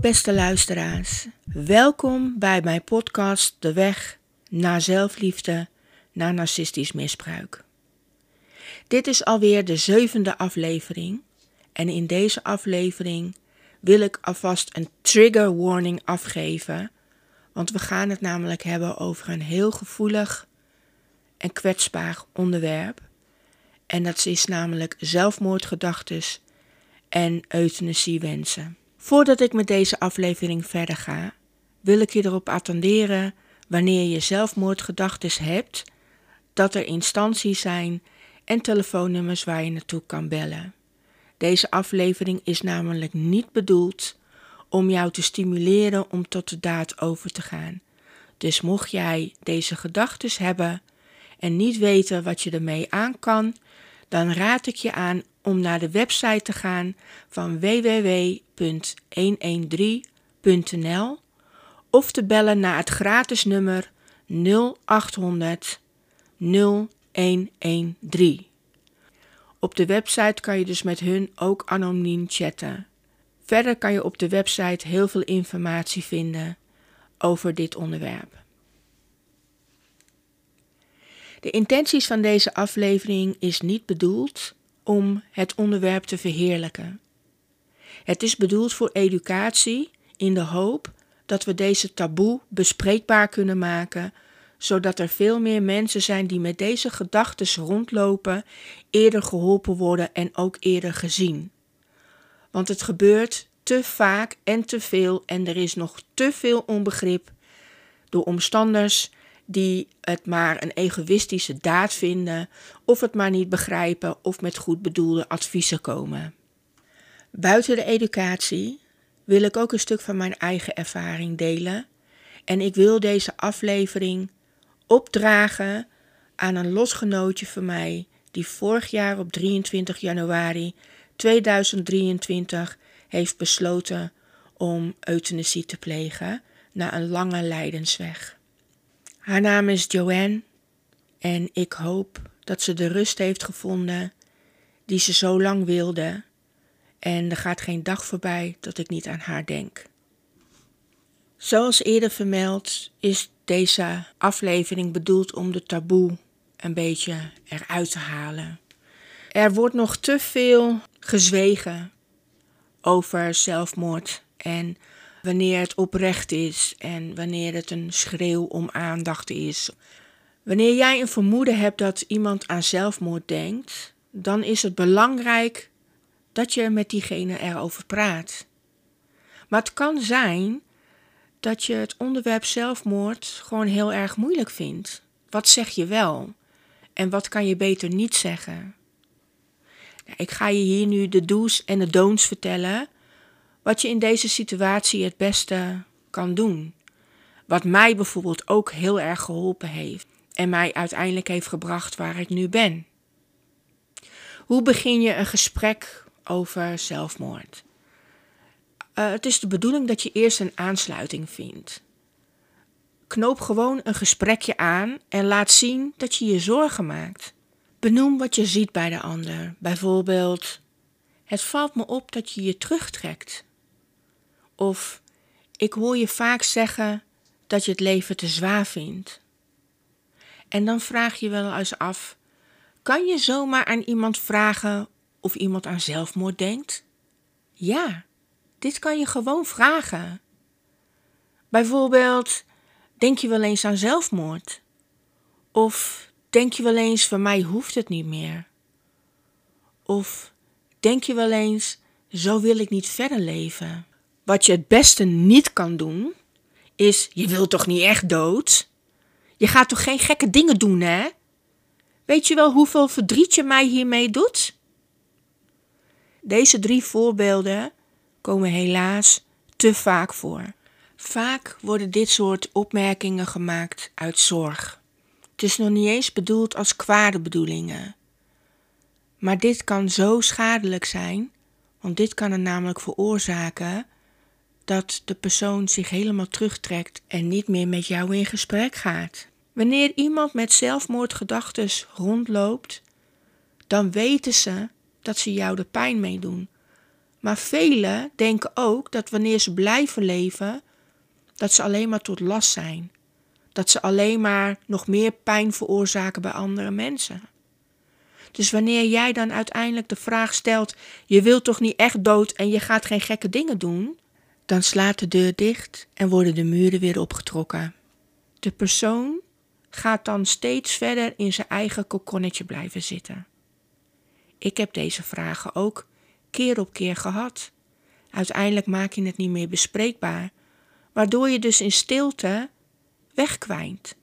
Beste luisteraars, welkom bij mijn podcast De Weg naar zelfliefde, naar narcistisch misbruik. Dit is alweer de zevende aflevering en in deze aflevering wil ik alvast een trigger warning afgeven, want we gaan het namelijk hebben over een heel gevoelig en kwetsbaar onderwerp. En dat is namelijk zelfmoordgedachtes en euthanasiewensen. Voordat ik met deze aflevering verder ga, wil ik je erop attenderen wanneer je zelfmoordgedachten hebt, dat er instanties zijn en telefoonnummers waar je naartoe kan bellen. Deze aflevering is namelijk niet bedoeld om jou te stimuleren om tot de daad over te gaan. Dus mocht jij deze gedachten hebben en niet weten wat je ermee aan kan, dan raad ik je aan om naar de website te gaan van www.113.nl of te bellen naar het gratis nummer 0800 0113. Op de website kan je dus met hun ook anoniem chatten. Verder kan je op de website heel veel informatie vinden over dit onderwerp. De intenties van deze aflevering is niet bedoeld om het onderwerp te verheerlijken. Het is bedoeld voor educatie in de hoop dat we deze taboe bespreekbaar kunnen maken, zodat er veel meer mensen zijn die met deze gedachten rondlopen, eerder geholpen worden en ook eerder gezien. Want het gebeurt te vaak en te veel en er is nog te veel onbegrip door omstanders die het maar een egoïstische daad vinden, of het maar niet begrijpen of met goed bedoelde adviezen komen. Buiten de educatie wil ik ook een stuk van mijn eigen ervaring delen en ik wil deze aflevering opdragen aan een losgenootje van mij die vorig jaar op 23 januari 2023 heeft besloten om euthanasie te plegen na een lange lijdensweg. Haar naam is Joanne en ik hoop dat ze de rust heeft gevonden die ze zo lang wilde. En er gaat geen dag voorbij dat ik niet aan haar denk. Zoals eerder vermeld is deze aflevering bedoeld om de taboe een beetje eruit te halen. Er wordt nog te veel gezwegen over zelfmoord en wanneer het oprecht is en wanneer het een schreeuw om aandacht is. Wanneer jij een vermoeden hebt dat iemand aan zelfmoord denkt, dan is het belangrijk dat je met diegene erover praat. Maar het kan zijn dat je het onderwerp zelfmoord gewoon heel erg moeilijk vindt. Wat zeg je wel en wat kan je beter niet zeggen? Ik ga je hier nu de do's en de don'ts vertellen wat je in deze situatie het beste kan doen. Wat mij bijvoorbeeld ook heel erg geholpen heeft en mij uiteindelijk heeft gebracht waar ik nu ben. Hoe begin je een gesprek over zelfmoord? Uh, het is de bedoeling dat je eerst een aansluiting vindt. Knoop gewoon een gesprekje aan en laat zien dat je je zorgen maakt. Benoem wat je ziet bij de ander. Bijvoorbeeld: Het valt me op dat je je terugtrekt. Of ik hoor je vaak zeggen dat je het leven te zwaar vindt. En dan vraag je wel eens af: kan je zomaar aan iemand vragen of iemand aan zelfmoord denkt? Ja, dit kan je gewoon vragen. Bijvoorbeeld, denk je wel eens aan zelfmoord? Of denk je wel eens, van mij hoeft het niet meer? Of denk je wel eens, zo wil ik niet verder leven? Wat je het beste niet kan doen, is: je wilt toch niet echt dood? Je gaat toch geen gekke dingen doen, hè? Weet je wel hoeveel verdriet je mij hiermee doet? Deze drie voorbeelden komen helaas te vaak voor. Vaak worden dit soort opmerkingen gemaakt uit zorg. Het is nog niet eens bedoeld als kwade bedoelingen. Maar dit kan zo schadelijk zijn, want dit kan er namelijk veroorzaken dat de persoon zich helemaal terugtrekt en niet meer met jou in gesprek gaat. Wanneer iemand met zelfmoordgedachten rondloopt, dan weten ze dat ze jou de pijn meedoen. Maar velen denken ook dat wanneer ze blijven leven, dat ze alleen maar tot last zijn. Dat ze alleen maar nog meer pijn veroorzaken bij andere mensen. Dus wanneer jij dan uiteindelijk de vraag stelt: je wilt toch niet echt dood en je gaat geen gekke dingen doen? Dan slaat de deur dicht en worden de muren weer opgetrokken. De persoon gaat dan steeds verder in zijn eigen kokonnetje blijven zitten. Ik heb deze vragen ook keer op keer gehad. Uiteindelijk maak je het niet meer bespreekbaar, waardoor je dus in stilte wegkwijnt.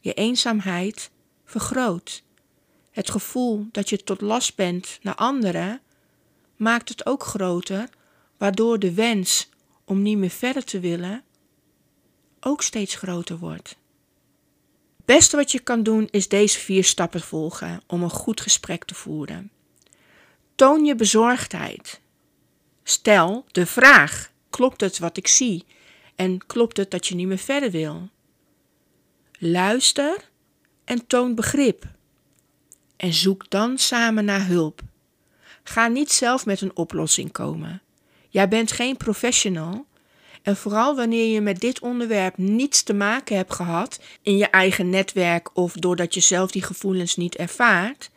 Je eenzaamheid vergroot. Het gevoel dat je tot last bent naar anderen maakt het ook groter, waardoor de wens om niet meer verder te willen ook steeds groter wordt. Het beste wat je kan doen is deze vier stappen volgen om een goed gesprek te voeren. Toon je bezorgdheid. Stel de vraag: klopt het wat ik zie? En klopt het dat je niet meer verder wil? Luister en toon begrip. En zoek dan samen naar hulp. Ga niet zelf met een oplossing komen. Jij bent geen professional. En vooral wanneer je met dit onderwerp niets te maken hebt gehad in je eigen netwerk of doordat je zelf die gevoelens niet ervaart,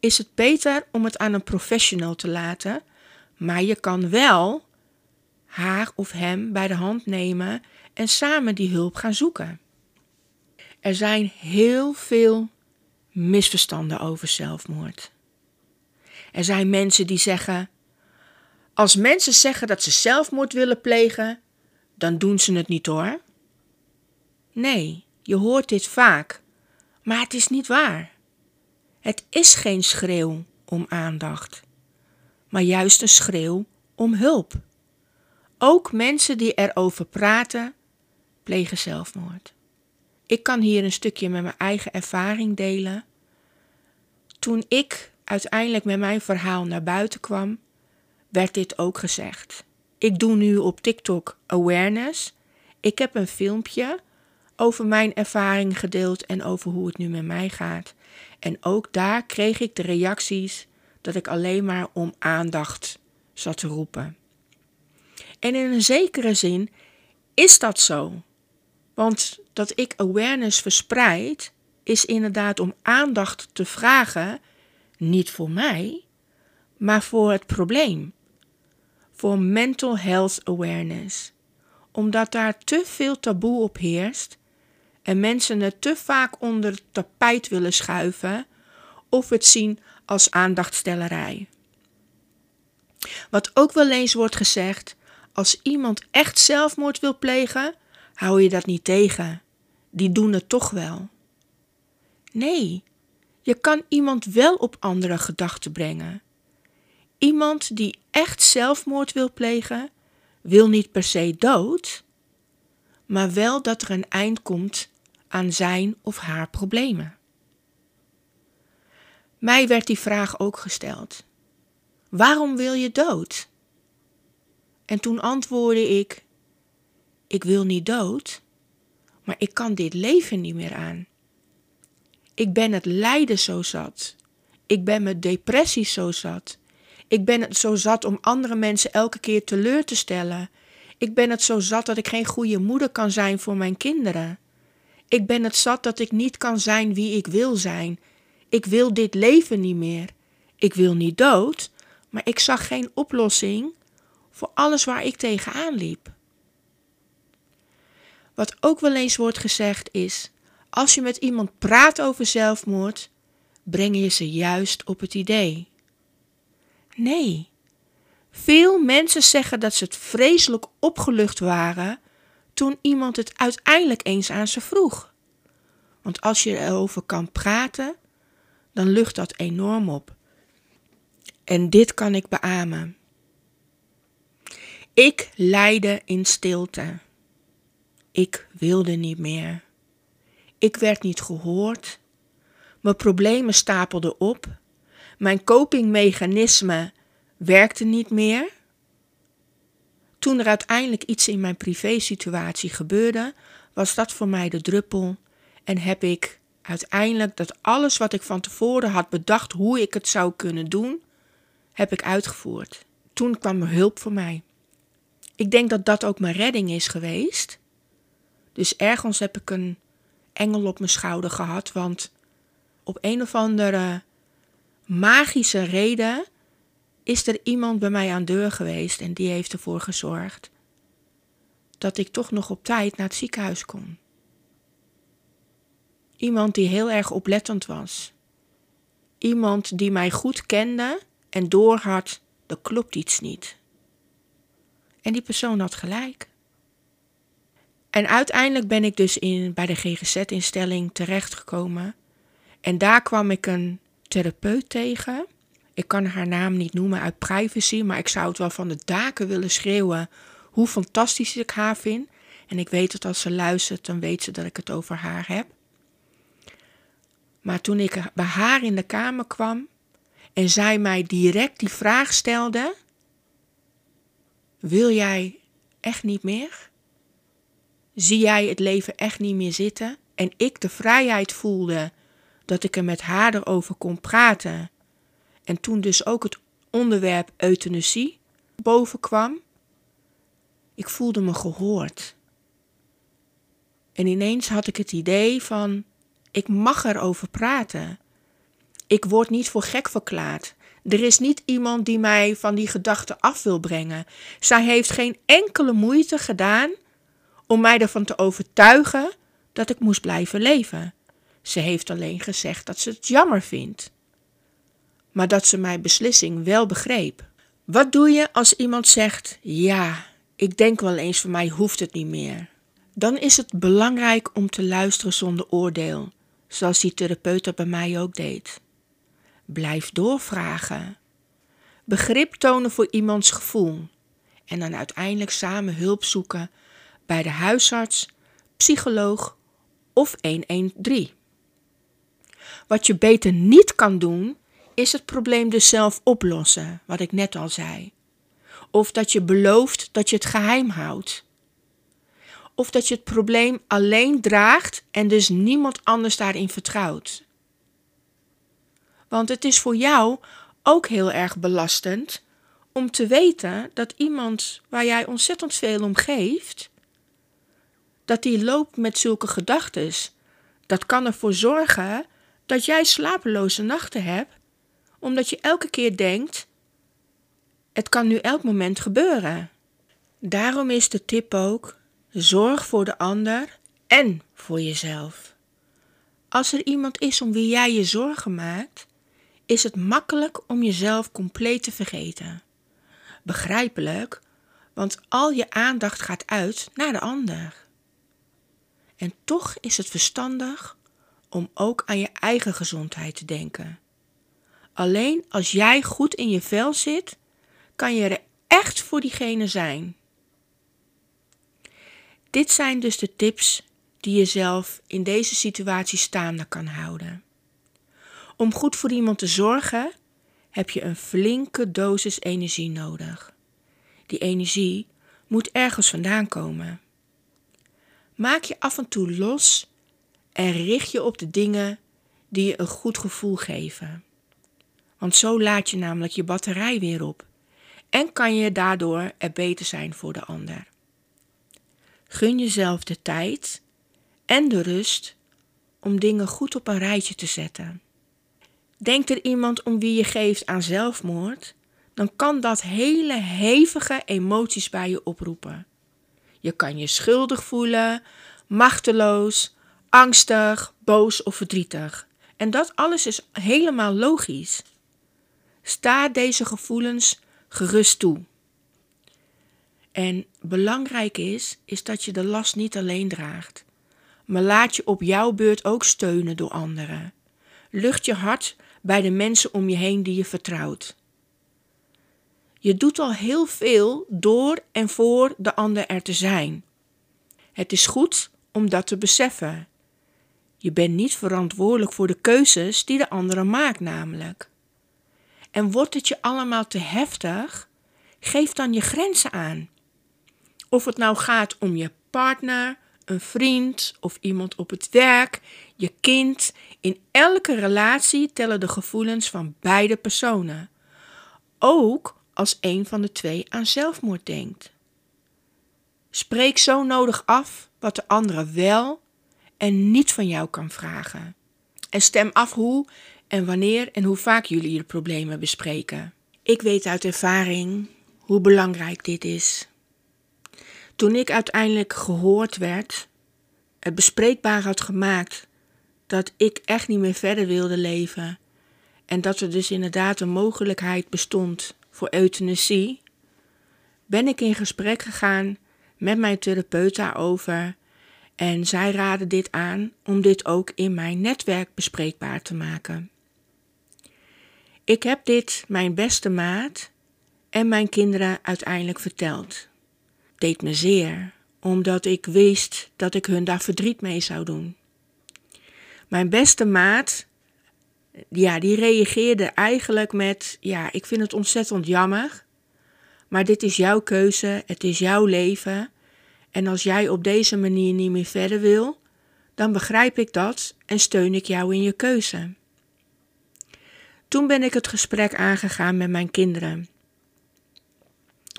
is het beter om het aan een professional te laten, maar je kan wel haar of hem bij de hand nemen en samen die hulp gaan zoeken. Er zijn heel veel misverstanden over zelfmoord. Er zijn mensen die zeggen: Als mensen zeggen dat ze zelfmoord willen plegen, dan doen ze het niet hoor. Nee, je hoort dit vaak, maar het is niet waar. Het is geen schreeuw om aandacht, maar juist een schreeuw om hulp. Ook mensen die erover praten, plegen zelfmoord. Ik kan hier een stukje met mijn eigen ervaring delen. Toen ik uiteindelijk met mijn verhaal naar buiten kwam, werd dit ook gezegd. Ik doe nu op TikTok awareness. Ik heb een filmpje over mijn ervaring gedeeld en over hoe het nu met mij gaat. En ook daar kreeg ik de reacties dat ik alleen maar om aandacht zat te roepen. En in een zekere zin is dat zo. Want dat ik awareness verspreid, is inderdaad om aandacht te vragen, niet voor mij, maar voor het probleem. Voor mental health awareness. Omdat daar te veel taboe op heerst en mensen het te vaak onder het tapijt willen schuiven of het zien als aandachtstellerij. Wat ook wel eens wordt gezegd, als iemand echt zelfmoord wil plegen, hou je dat niet tegen. Die doen het toch wel. Nee, je kan iemand wel op andere gedachten brengen. Iemand die echt zelfmoord wil plegen, wil niet per se dood, maar wel dat er een eind komt aan zijn of haar problemen. Mij werd die vraag ook gesteld. Waarom wil je dood? En toen antwoordde ik: Ik wil niet dood, maar ik kan dit leven niet meer aan. Ik ben het lijden zo zat. Ik ben mijn depressie zo zat. Ik ben het zo zat om andere mensen elke keer teleur te stellen. Ik ben het zo zat dat ik geen goede moeder kan zijn voor mijn kinderen. Ik ben het zat dat ik niet kan zijn wie ik wil zijn. Ik wil dit leven niet meer. Ik wil niet dood, maar ik zag geen oplossing voor alles waar ik tegenaan liep. Wat ook wel eens wordt gezegd is: als je met iemand praat over zelfmoord, breng je ze juist op het idee. Nee. Veel mensen zeggen dat ze het vreselijk opgelucht waren toen iemand het uiteindelijk eens aan ze vroeg. Want als je erover kan praten, dan lucht dat enorm op. En dit kan ik beamen. Ik lijde in stilte. Ik wilde niet meer. Ik werd niet gehoord. Mijn problemen stapelden op. Mijn copingmechanisme werkte niet meer. Toen er uiteindelijk iets in mijn privésituatie gebeurde, was dat voor mij de druppel en heb ik uiteindelijk dat alles wat ik van tevoren had bedacht hoe ik het zou kunnen doen, heb ik uitgevoerd. toen kwam er hulp voor mij. Ik denk dat dat ook mijn redding is geweest. Dus ergens heb ik een engel op mijn schouder gehad, want op een of andere magische reden is er iemand bij mij aan de deur geweest en die heeft ervoor gezorgd dat ik toch nog op tijd naar het ziekenhuis kon. Iemand die heel erg oplettend was. Iemand die mij goed kende en doorhad, er klopt iets niet. En die persoon had gelijk. En uiteindelijk ben ik dus in, bij de GGZ-instelling terechtgekomen. En daar kwam ik een therapeut tegen. Ik kan haar naam niet noemen uit privacy, maar ik zou het wel van de daken willen schreeuwen hoe fantastisch ik haar vind. En ik weet dat als ze luistert, dan weet ze dat ik het over haar heb. Maar toen ik bij haar in de kamer kwam en zij mij direct die vraag stelde: Wil jij echt niet meer? Zie jij het leven echt niet meer zitten? En ik de vrijheid voelde dat ik er met haar erover kon praten. En toen dus ook het onderwerp euthanasie boven kwam. Ik voelde me gehoord. En ineens had ik het idee van, ik mag erover praten. Ik word niet voor gek verklaard. Er is niet iemand die mij van die gedachten af wil brengen. Zij heeft geen enkele moeite gedaan om mij ervan te overtuigen dat ik moest blijven leven. Ze heeft alleen gezegd dat ze het jammer vindt, maar dat ze mijn beslissing wel begreep. Wat doe je als iemand zegt: Ja, ik denk wel eens voor mij hoeft het niet meer? Dan is het belangrijk om te luisteren zonder oordeel, zoals die therapeut dat bij mij ook deed. Blijf doorvragen. Begrip tonen voor iemands gevoel en dan uiteindelijk samen hulp zoeken bij de huisarts, psycholoog of 113. Wat je beter niet kan doen, is het probleem dus zelf oplossen, wat ik net al zei. Of dat je belooft dat je het geheim houdt. Of dat je het probleem alleen draagt en dus niemand anders daarin vertrouwt. Want het is voor jou ook heel erg belastend om te weten dat iemand waar jij ontzettend veel om geeft, dat die loopt met zulke gedachten. Dat kan ervoor zorgen dat jij slapeloze nachten hebt, omdat je elke keer denkt: het kan nu elk moment gebeuren. Daarom is de tip ook: zorg voor de ander en voor jezelf. Als er iemand is om wie jij je zorgen maakt, is het makkelijk om jezelf compleet te vergeten. Begrijpelijk, want al je aandacht gaat uit naar de ander. En toch is het verstandig om ook aan je eigen gezondheid te denken. Alleen als jij goed in je vel zit, kan je er echt voor diegene zijn. Dit zijn dus de tips die je zelf in deze situatie staande kan houden. Om goed voor iemand te zorgen, heb je een flinke dosis energie nodig. Die energie moet ergens vandaan komen. Maak je af en toe los en richt je op de dingen die je een goed gevoel geven. Want zo laat je namelijk je batterij weer op en kan je daardoor er beter zijn voor de ander. Gun jezelf de tijd en de rust om dingen goed op een rijtje te zetten. Denkt er iemand om wie je geeft aan zelfmoord, dan kan dat hele hevige emoties bij je oproepen. Je kan je schuldig voelen, machteloos, angstig, boos of verdrietig. En dat alles is helemaal logisch. Sta deze gevoelens gerust toe. En belangrijk is, is dat je de last niet alleen draagt, maar laat je op jouw beurt ook steunen door anderen. Lucht je hart bij de mensen om je heen die je vertrouwt. Je doet al heel veel door en voor de ander er te zijn. Het is goed om dat te beseffen. Je bent niet verantwoordelijk voor de keuzes die de andere maakt, namelijk. En wordt het je allemaal te heftig? Geef dan je grenzen aan. Of het nou gaat om je partner, een vriend of iemand op het werk, je kind. In elke relatie tellen de gevoelens van beide personen. Ook als een van de twee aan zelfmoord denkt. Spreek zo nodig af wat de andere wel en niet van jou kan vragen. En stem af hoe en wanneer en hoe vaak jullie je problemen bespreken. Ik weet uit ervaring hoe belangrijk dit is. Toen ik uiteindelijk gehoord werd, het bespreekbaar had gemaakt dat ik echt niet meer verder wilde leven en dat er dus inderdaad een mogelijkheid bestond voor euthanasie, ben ik in gesprek gegaan met mijn therapeut daarover en zij raden dit aan om dit ook in mijn netwerk bespreekbaar te maken. Ik heb dit mijn beste maat en mijn kinderen uiteindelijk verteld. Deed me zeer, omdat ik wist dat ik hun daar verdriet mee zou doen. Mijn beste maat, ja, die reageerde eigenlijk met: Ja, ik vind het ontzettend jammer, maar dit is jouw keuze, het is jouw leven. En als jij op deze manier niet meer verder wil, dan begrijp ik dat en steun ik jou in je keuze. Toen ben ik het gesprek aangegaan met mijn kinderen.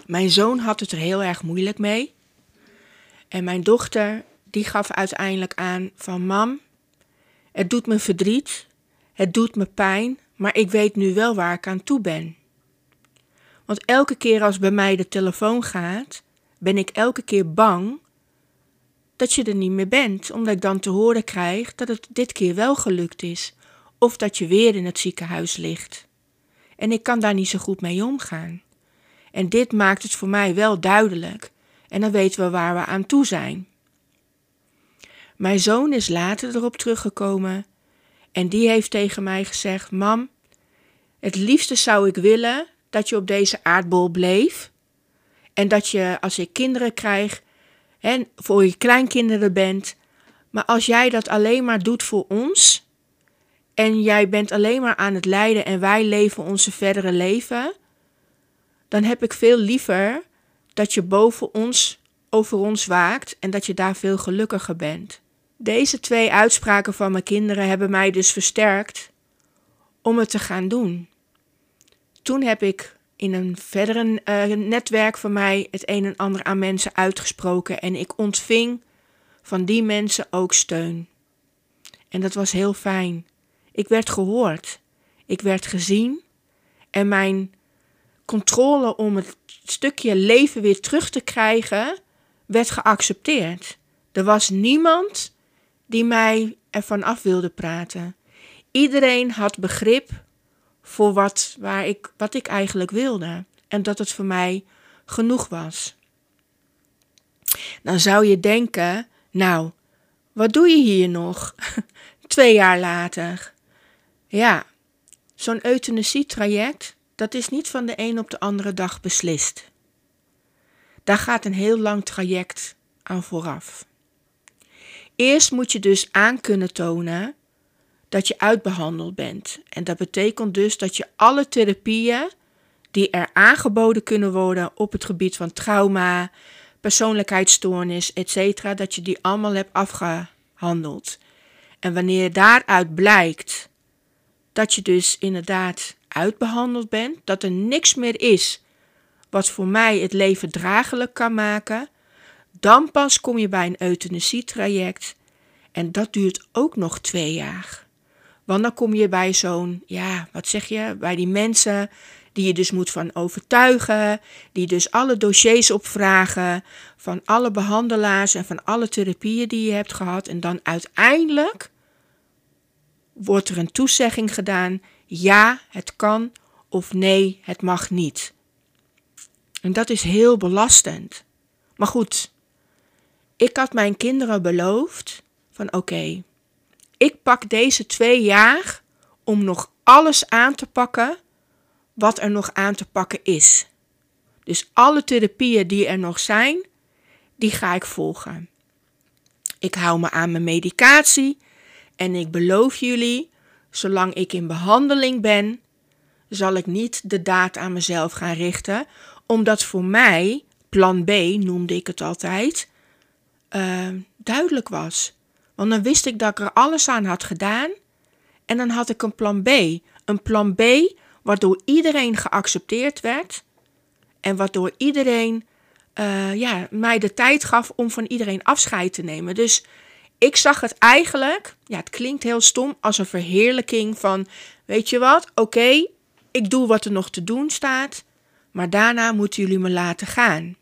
Mijn zoon had het er heel erg moeilijk mee. En mijn dochter, die gaf uiteindelijk aan van mam, het doet me verdriet, het doet me pijn, maar ik weet nu wel waar ik aan toe ben. Want elke keer als bij mij de telefoon gaat, ben ik elke keer bang dat je er niet meer bent, omdat ik dan te horen krijg dat het dit keer wel gelukt is, of dat je weer in het ziekenhuis ligt. En ik kan daar niet zo goed mee omgaan. En dit maakt het voor mij wel duidelijk, en dan weten we waar we aan toe zijn. Mijn zoon is later erop teruggekomen en die heeft tegen mij gezegd: Mam, het liefste zou ik willen dat je op deze aardbol bleef. En dat je, als ik kinderen krijg, en voor je kleinkinderen bent. Maar als jij dat alleen maar doet voor ons. En jij bent alleen maar aan het lijden en wij leven onze verdere leven. Dan heb ik veel liever dat je boven ons, over ons waakt en dat je daar veel gelukkiger bent. Deze twee uitspraken van mijn kinderen hebben mij dus versterkt om het te gaan doen. Toen heb ik in een verder uh, netwerk van mij het een en ander aan mensen uitgesproken en ik ontving van die mensen ook steun. En dat was heel fijn. Ik werd gehoord, ik werd gezien en mijn controle om het stukje leven weer terug te krijgen werd geaccepteerd. Er was niemand die mij ervan af wilde praten. Iedereen had begrip voor wat, waar ik, wat ik eigenlijk wilde. En dat het voor mij genoeg was. Dan zou je denken, nou, wat doe je hier nog? Twee jaar later. Ja, zo'n euthanasietraject, dat is niet van de een op de andere dag beslist. Daar gaat een heel lang traject aan vooraf. Eerst moet je dus aan kunnen tonen dat je uitbehandeld bent. En dat betekent dus dat je alle therapieën die er aangeboden kunnen worden op het gebied van trauma, persoonlijkheidsstoornis, etc., dat je die allemaal hebt afgehandeld. En wanneer daaruit blijkt dat je dus inderdaad uitbehandeld bent, dat er niks meer is wat voor mij het leven draaglijk kan maken, dan pas kom je bij een euthanasietraject en dat duurt ook nog twee jaar. Want dan kom je bij zo'n, ja, wat zeg je, bij die mensen die je dus moet van overtuigen, die dus alle dossiers opvragen van alle behandelaars en van alle therapieën die je hebt gehad. En dan uiteindelijk wordt er een toezegging gedaan, ja, het kan of nee, het mag niet. En dat is heel belastend. Maar goed, ik had mijn kinderen beloofd van oké, ik pak deze twee jaar om nog alles aan te pakken wat er nog aan te pakken is. Dus alle therapieën die er nog zijn, die ga ik volgen. Ik hou me aan mijn medicatie en ik beloof jullie, zolang ik in behandeling ben, zal ik niet de daad aan mezelf gaan richten, omdat voor mij, plan B noemde ik het altijd, uh, duidelijk was. Want dan wist ik dat ik er alles aan had gedaan. En dan had ik een plan B. Een plan B waardoor iedereen geaccepteerd werd. En waardoor iedereen uh, ja, mij de tijd gaf om van iedereen afscheid te nemen. Dus ik zag het eigenlijk, ja, het klinkt heel stom, als een verheerlijking van: weet je wat, oké, ik doe wat er nog te doen staat, maar daarna moeten jullie me laten gaan.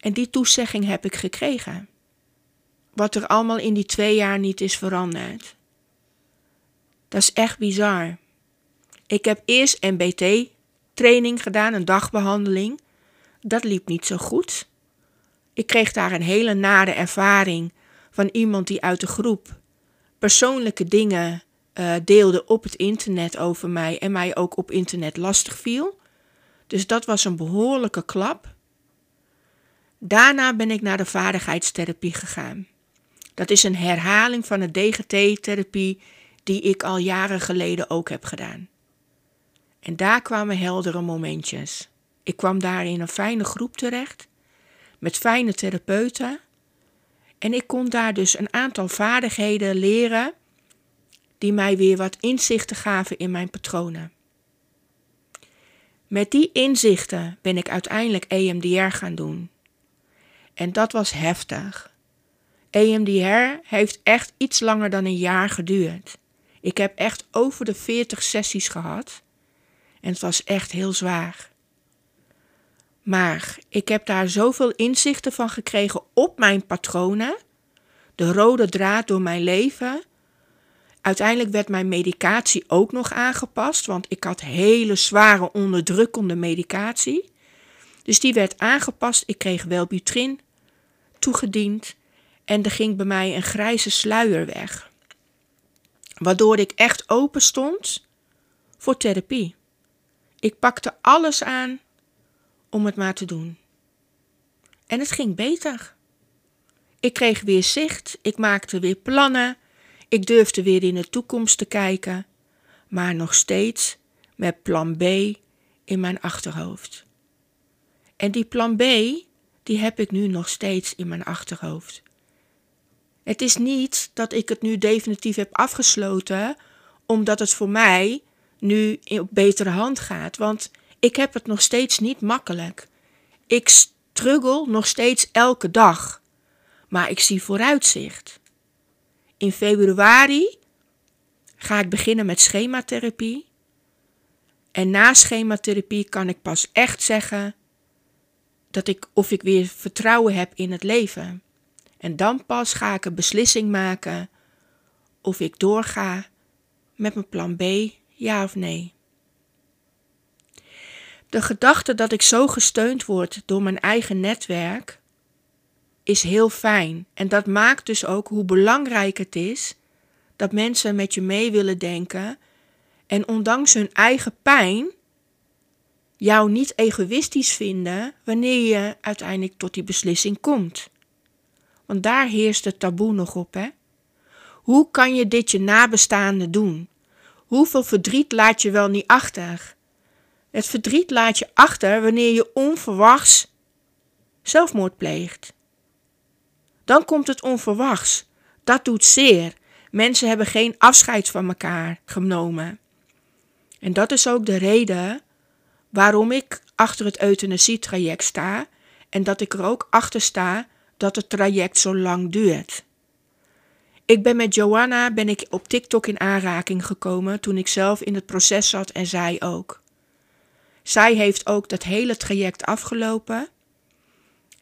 En die toezegging heb ik gekregen. Wat er allemaal in die twee jaar niet is veranderd. Dat is echt bizar. Ik heb eerst MBT-training gedaan, een dagbehandeling. Dat liep niet zo goed. Ik kreeg daar een hele nare ervaring van iemand die uit de groep persoonlijke dingen uh, deelde op het internet over mij en mij ook op internet lastig viel. Dus dat was een behoorlijke klap. Daarna ben ik naar de vaardigheidstherapie gegaan. Dat is een herhaling van de DGT-therapie die ik al jaren geleden ook heb gedaan. En daar kwamen heldere momentjes. Ik kwam daar in een fijne groep terecht, met fijne therapeuten. En ik kon daar dus een aantal vaardigheden leren die mij weer wat inzichten gaven in mijn patronen. Met die inzichten ben ik uiteindelijk EMDR gaan doen. En dat was heftig. EMDR heeft echt iets langer dan een jaar geduurd. Ik heb echt over de 40 sessies gehad. En het was echt heel zwaar. Maar ik heb daar zoveel inzichten van gekregen op mijn patronen, de rode draad door mijn leven. Uiteindelijk werd mijn medicatie ook nog aangepast, want ik had hele zware onderdrukkende medicatie. Dus die werd aangepast. Ik kreeg Wellbutrin toegediend en er ging bij mij een grijze sluier weg. Waardoor ik echt open stond voor therapie. Ik pakte alles aan om het maar te doen. En het ging beter. Ik kreeg weer zicht, ik maakte weer plannen, ik durfde weer in de toekomst te kijken, maar nog steeds met plan B in mijn achterhoofd. En die plan B, die heb ik nu nog steeds in mijn achterhoofd. Het is niet dat ik het nu definitief heb afgesloten, omdat het voor mij nu op betere hand gaat. Want ik heb het nog steeds niet makkelijk. Ik struggle nog steeds elke dag. Maar ik zie vooruitzicht. In februari ga ik beginnen met schematherapie. En na schematherapie kan ik pas echt zeggen dat ik of ik weer vertrouwen heb in het leven. En dan pas ga ik een beslissing maken of ik doorga met mijn plan B, ja of nee. De gedachte dat ik zo gesteund word door mijn eigen netwerk is heel fijn. En dat maakt dus ook hoe belangrijk het is dat mensen met je mee willen denken en ondanks hun eigen pijn jou niet egoïstisch vinden wanneer je uiteindelijk tot die beslissing komt. Want daar heerst het taboe nog op, hè? Hoe kan je dit je nabestaanden doen? Hoeveel verdriet laat je wel niet achter? Het verdriet laat je achter wanneer je onverwachts zelfmoord pleegt. Dan komt het onverwachts. Dat doet zeer. Mensen hebben geen afscheid van elkaar genomen. En dat is ook de reden waarom ik achter het euthanasietraject sta en dat ik er ook achter sta dat het traject zo lang duurt. Ik ben met Joanna ben ik op TikTok in aanraking gekomen toen ik zelf in het proces zat en zij ook. Zij heeft ook dat hele traject afgelopen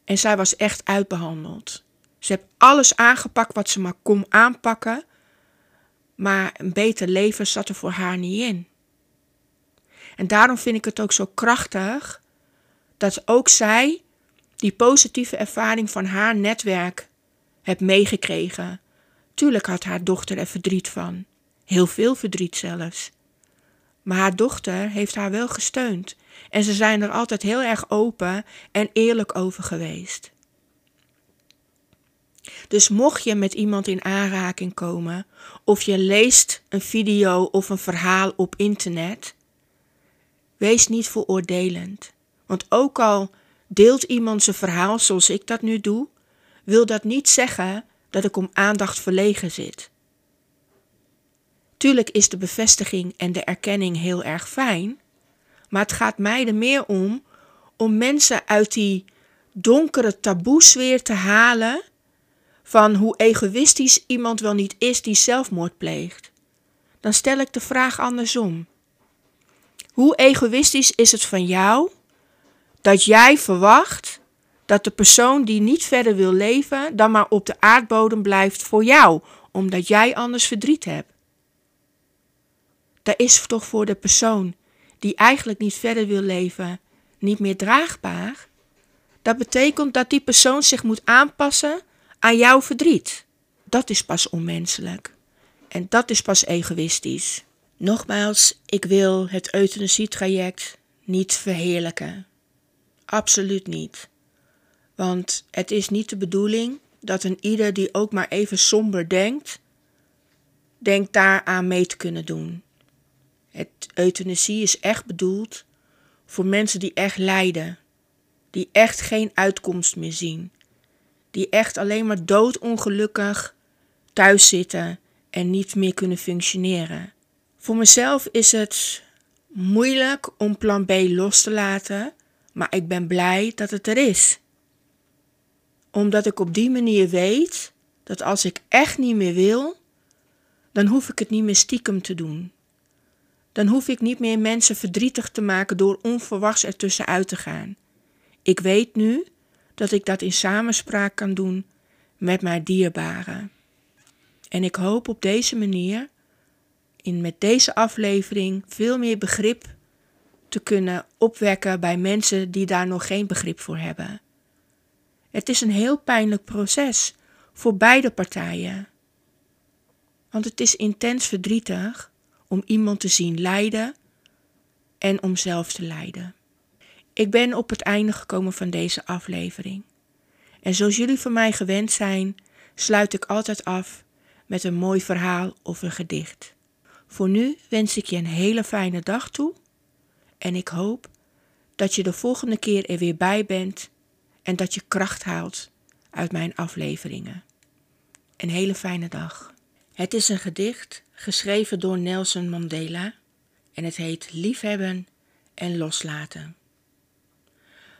en zij was echt uitbehandeld. Ze heeft alles aangepakt wat ze maar kon aanpakken, maar een beter leven zat er voor haar niet in. En daarom vind ik het ook zo krachtig dat ook zij die positieve ervaring van haar netwerk heeft meegekregen. Tuurlijk had haar dochter er verdriet van. Heel veel verdriet zelfs. Maar haar dochter heeft haar wel gesteund. En ze zijn er altijd heel erg open en eerlijk over geweest. Dus mocht je met iemand in aanraking komen, of je leest een video of een verhaal op internet, wees niet veroordelend. Want ook al deelt iemand zijn verhaal zoals ik dat nu doe, wil dat niet zeggen dat ik om aandacht verlegen zit. Tuurlijk is de bevestiging en de erkenning heel erg fijn, maar het gaat mij er meer om om mensen uit die donkere taboesfeer te halen van hoe egoïstisch iemand wel niet is die zelfmoord pleegt, dan stel ik de vraag andersom. Hoe egoïstisch is het van jou dat jij verwacht dat de persoon die niet verder wil leven, dan maar op de aardbodem blijft voor jou, omdat jij anders verdriet hebt? Dat is toch voor de persoon die eigenlijk niet verder wil leven, niet meer draagbaar? Dat betekent dat die persoon zich moet aanpassen aan jouw verdriet. Dat is pas onmenselijk. En dat is pas egoïstisch. Nogmaals, ik wil het euthanasietraject niet verheerlijken. Absoluut niet. Want het is niet de bedoeling dat een ieder die ook maar even somber denkt, denkt daaraan mee te kunnen doen. Het euthanasie is echt bedoeld voor mensen die echt lijden, die echt geen uitkomst meer zien, die echt alleen maar doodongelukkig thuis zitten en niet meer kunnen functioneren. Voor mezelf is het moeilijk om plan B los te laten, maar ik ben blij dat het er is. Omdat ik op die manier weet dat als ik echt niet meer wil, dan hoef ik het niet meer stiekem te doen. Dan hoef ik niet meer mensen verdrietig te maken door onverwachts ertussenuit te gaan. Ik weet nu dat ik dat in samenspraak kan doen met mijn dierbaren. En ik hoop op deze manier, in met deze aflevering, veel meer begrip te kunnen opwekken bij mensen die daar nog geen begrip voor hebben. Het is een heel pijnlijk proces voor beide partijen. Want het is intens verdrietig om iemand te zien lijden en om zelf te lijden. Ik ben op het einde gekomen van deze aflevering. En zoals jullie van mij gewend zijn, sluit ik altijd af met een mooi verhaal of een gedicht. Voor nu wens ik je een hele fijne dag toe en ik hoop dat je de volgende keer er weer bij bent en dat je kracht haalt uit mijn afleveringen. Een hele fijne dag. Het is een gedicht geschreven door Nelson Mandela en het heet Liefhebben en loslaten.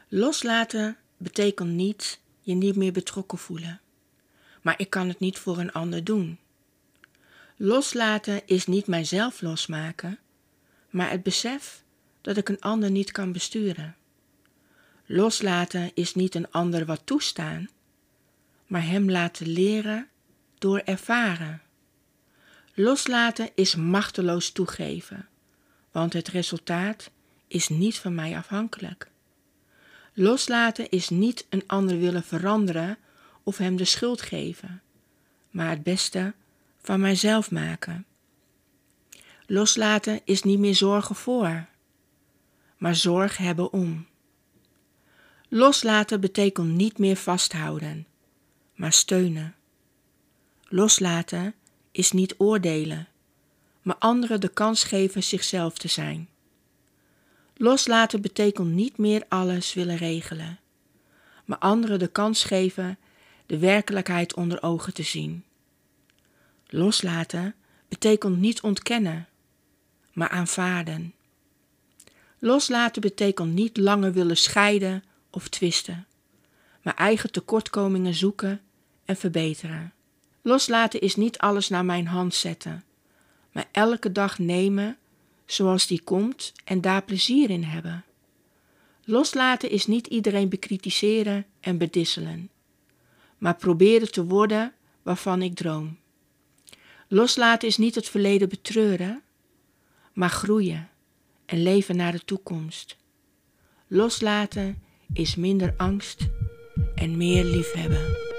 Loslaten betekent niet je niet meer betrokken voelen, maar ik kan het niet voor een ander doen. Loslaten is niet mijzelf losmaken, maar het besef dat ik een ander niet kan besturen. Loslaten is niet een ander wat toestaan, maar hem laten leren door ervaren. Loslaten is machteloos toegeven, want het resultaat is niet van mij afhankelijk. Loslaten is niet een ander willen veranderen of hem de schuld geven, maar het beste van mijzelf maken. Loslaten is niet meer zorgen voor, maar zorg hebben om. Loslaten betekent niet meer vasthouden, maar steunen. Loslaten is niet oordelen, maar anderen de kans geven zichzelf te zijn. Loslaten betekent niet meer alles willen regelen, maar anderen de kans geven de werkelijkheid onder ogen te zien. Loslaten betekent niet ontkennen, maar aanvaarden. Loslaten betekent niet langer willen scheiden of twisten, maar eigen tekortkomingen zoeken en verbeteren. Loslaten is niet alles naar mijn hand zetten, maar elke dag nemen zoals die komt en daar plezier in hebben. Loslaten is niet iedereen bekritiseren en bedisselen, maar proberen te worden waarvan ik droom. Loslaten is niet het verleden betreuren, maar groeien en leven naar de toekomst. Loslaten is minder angst en meer liefhebben.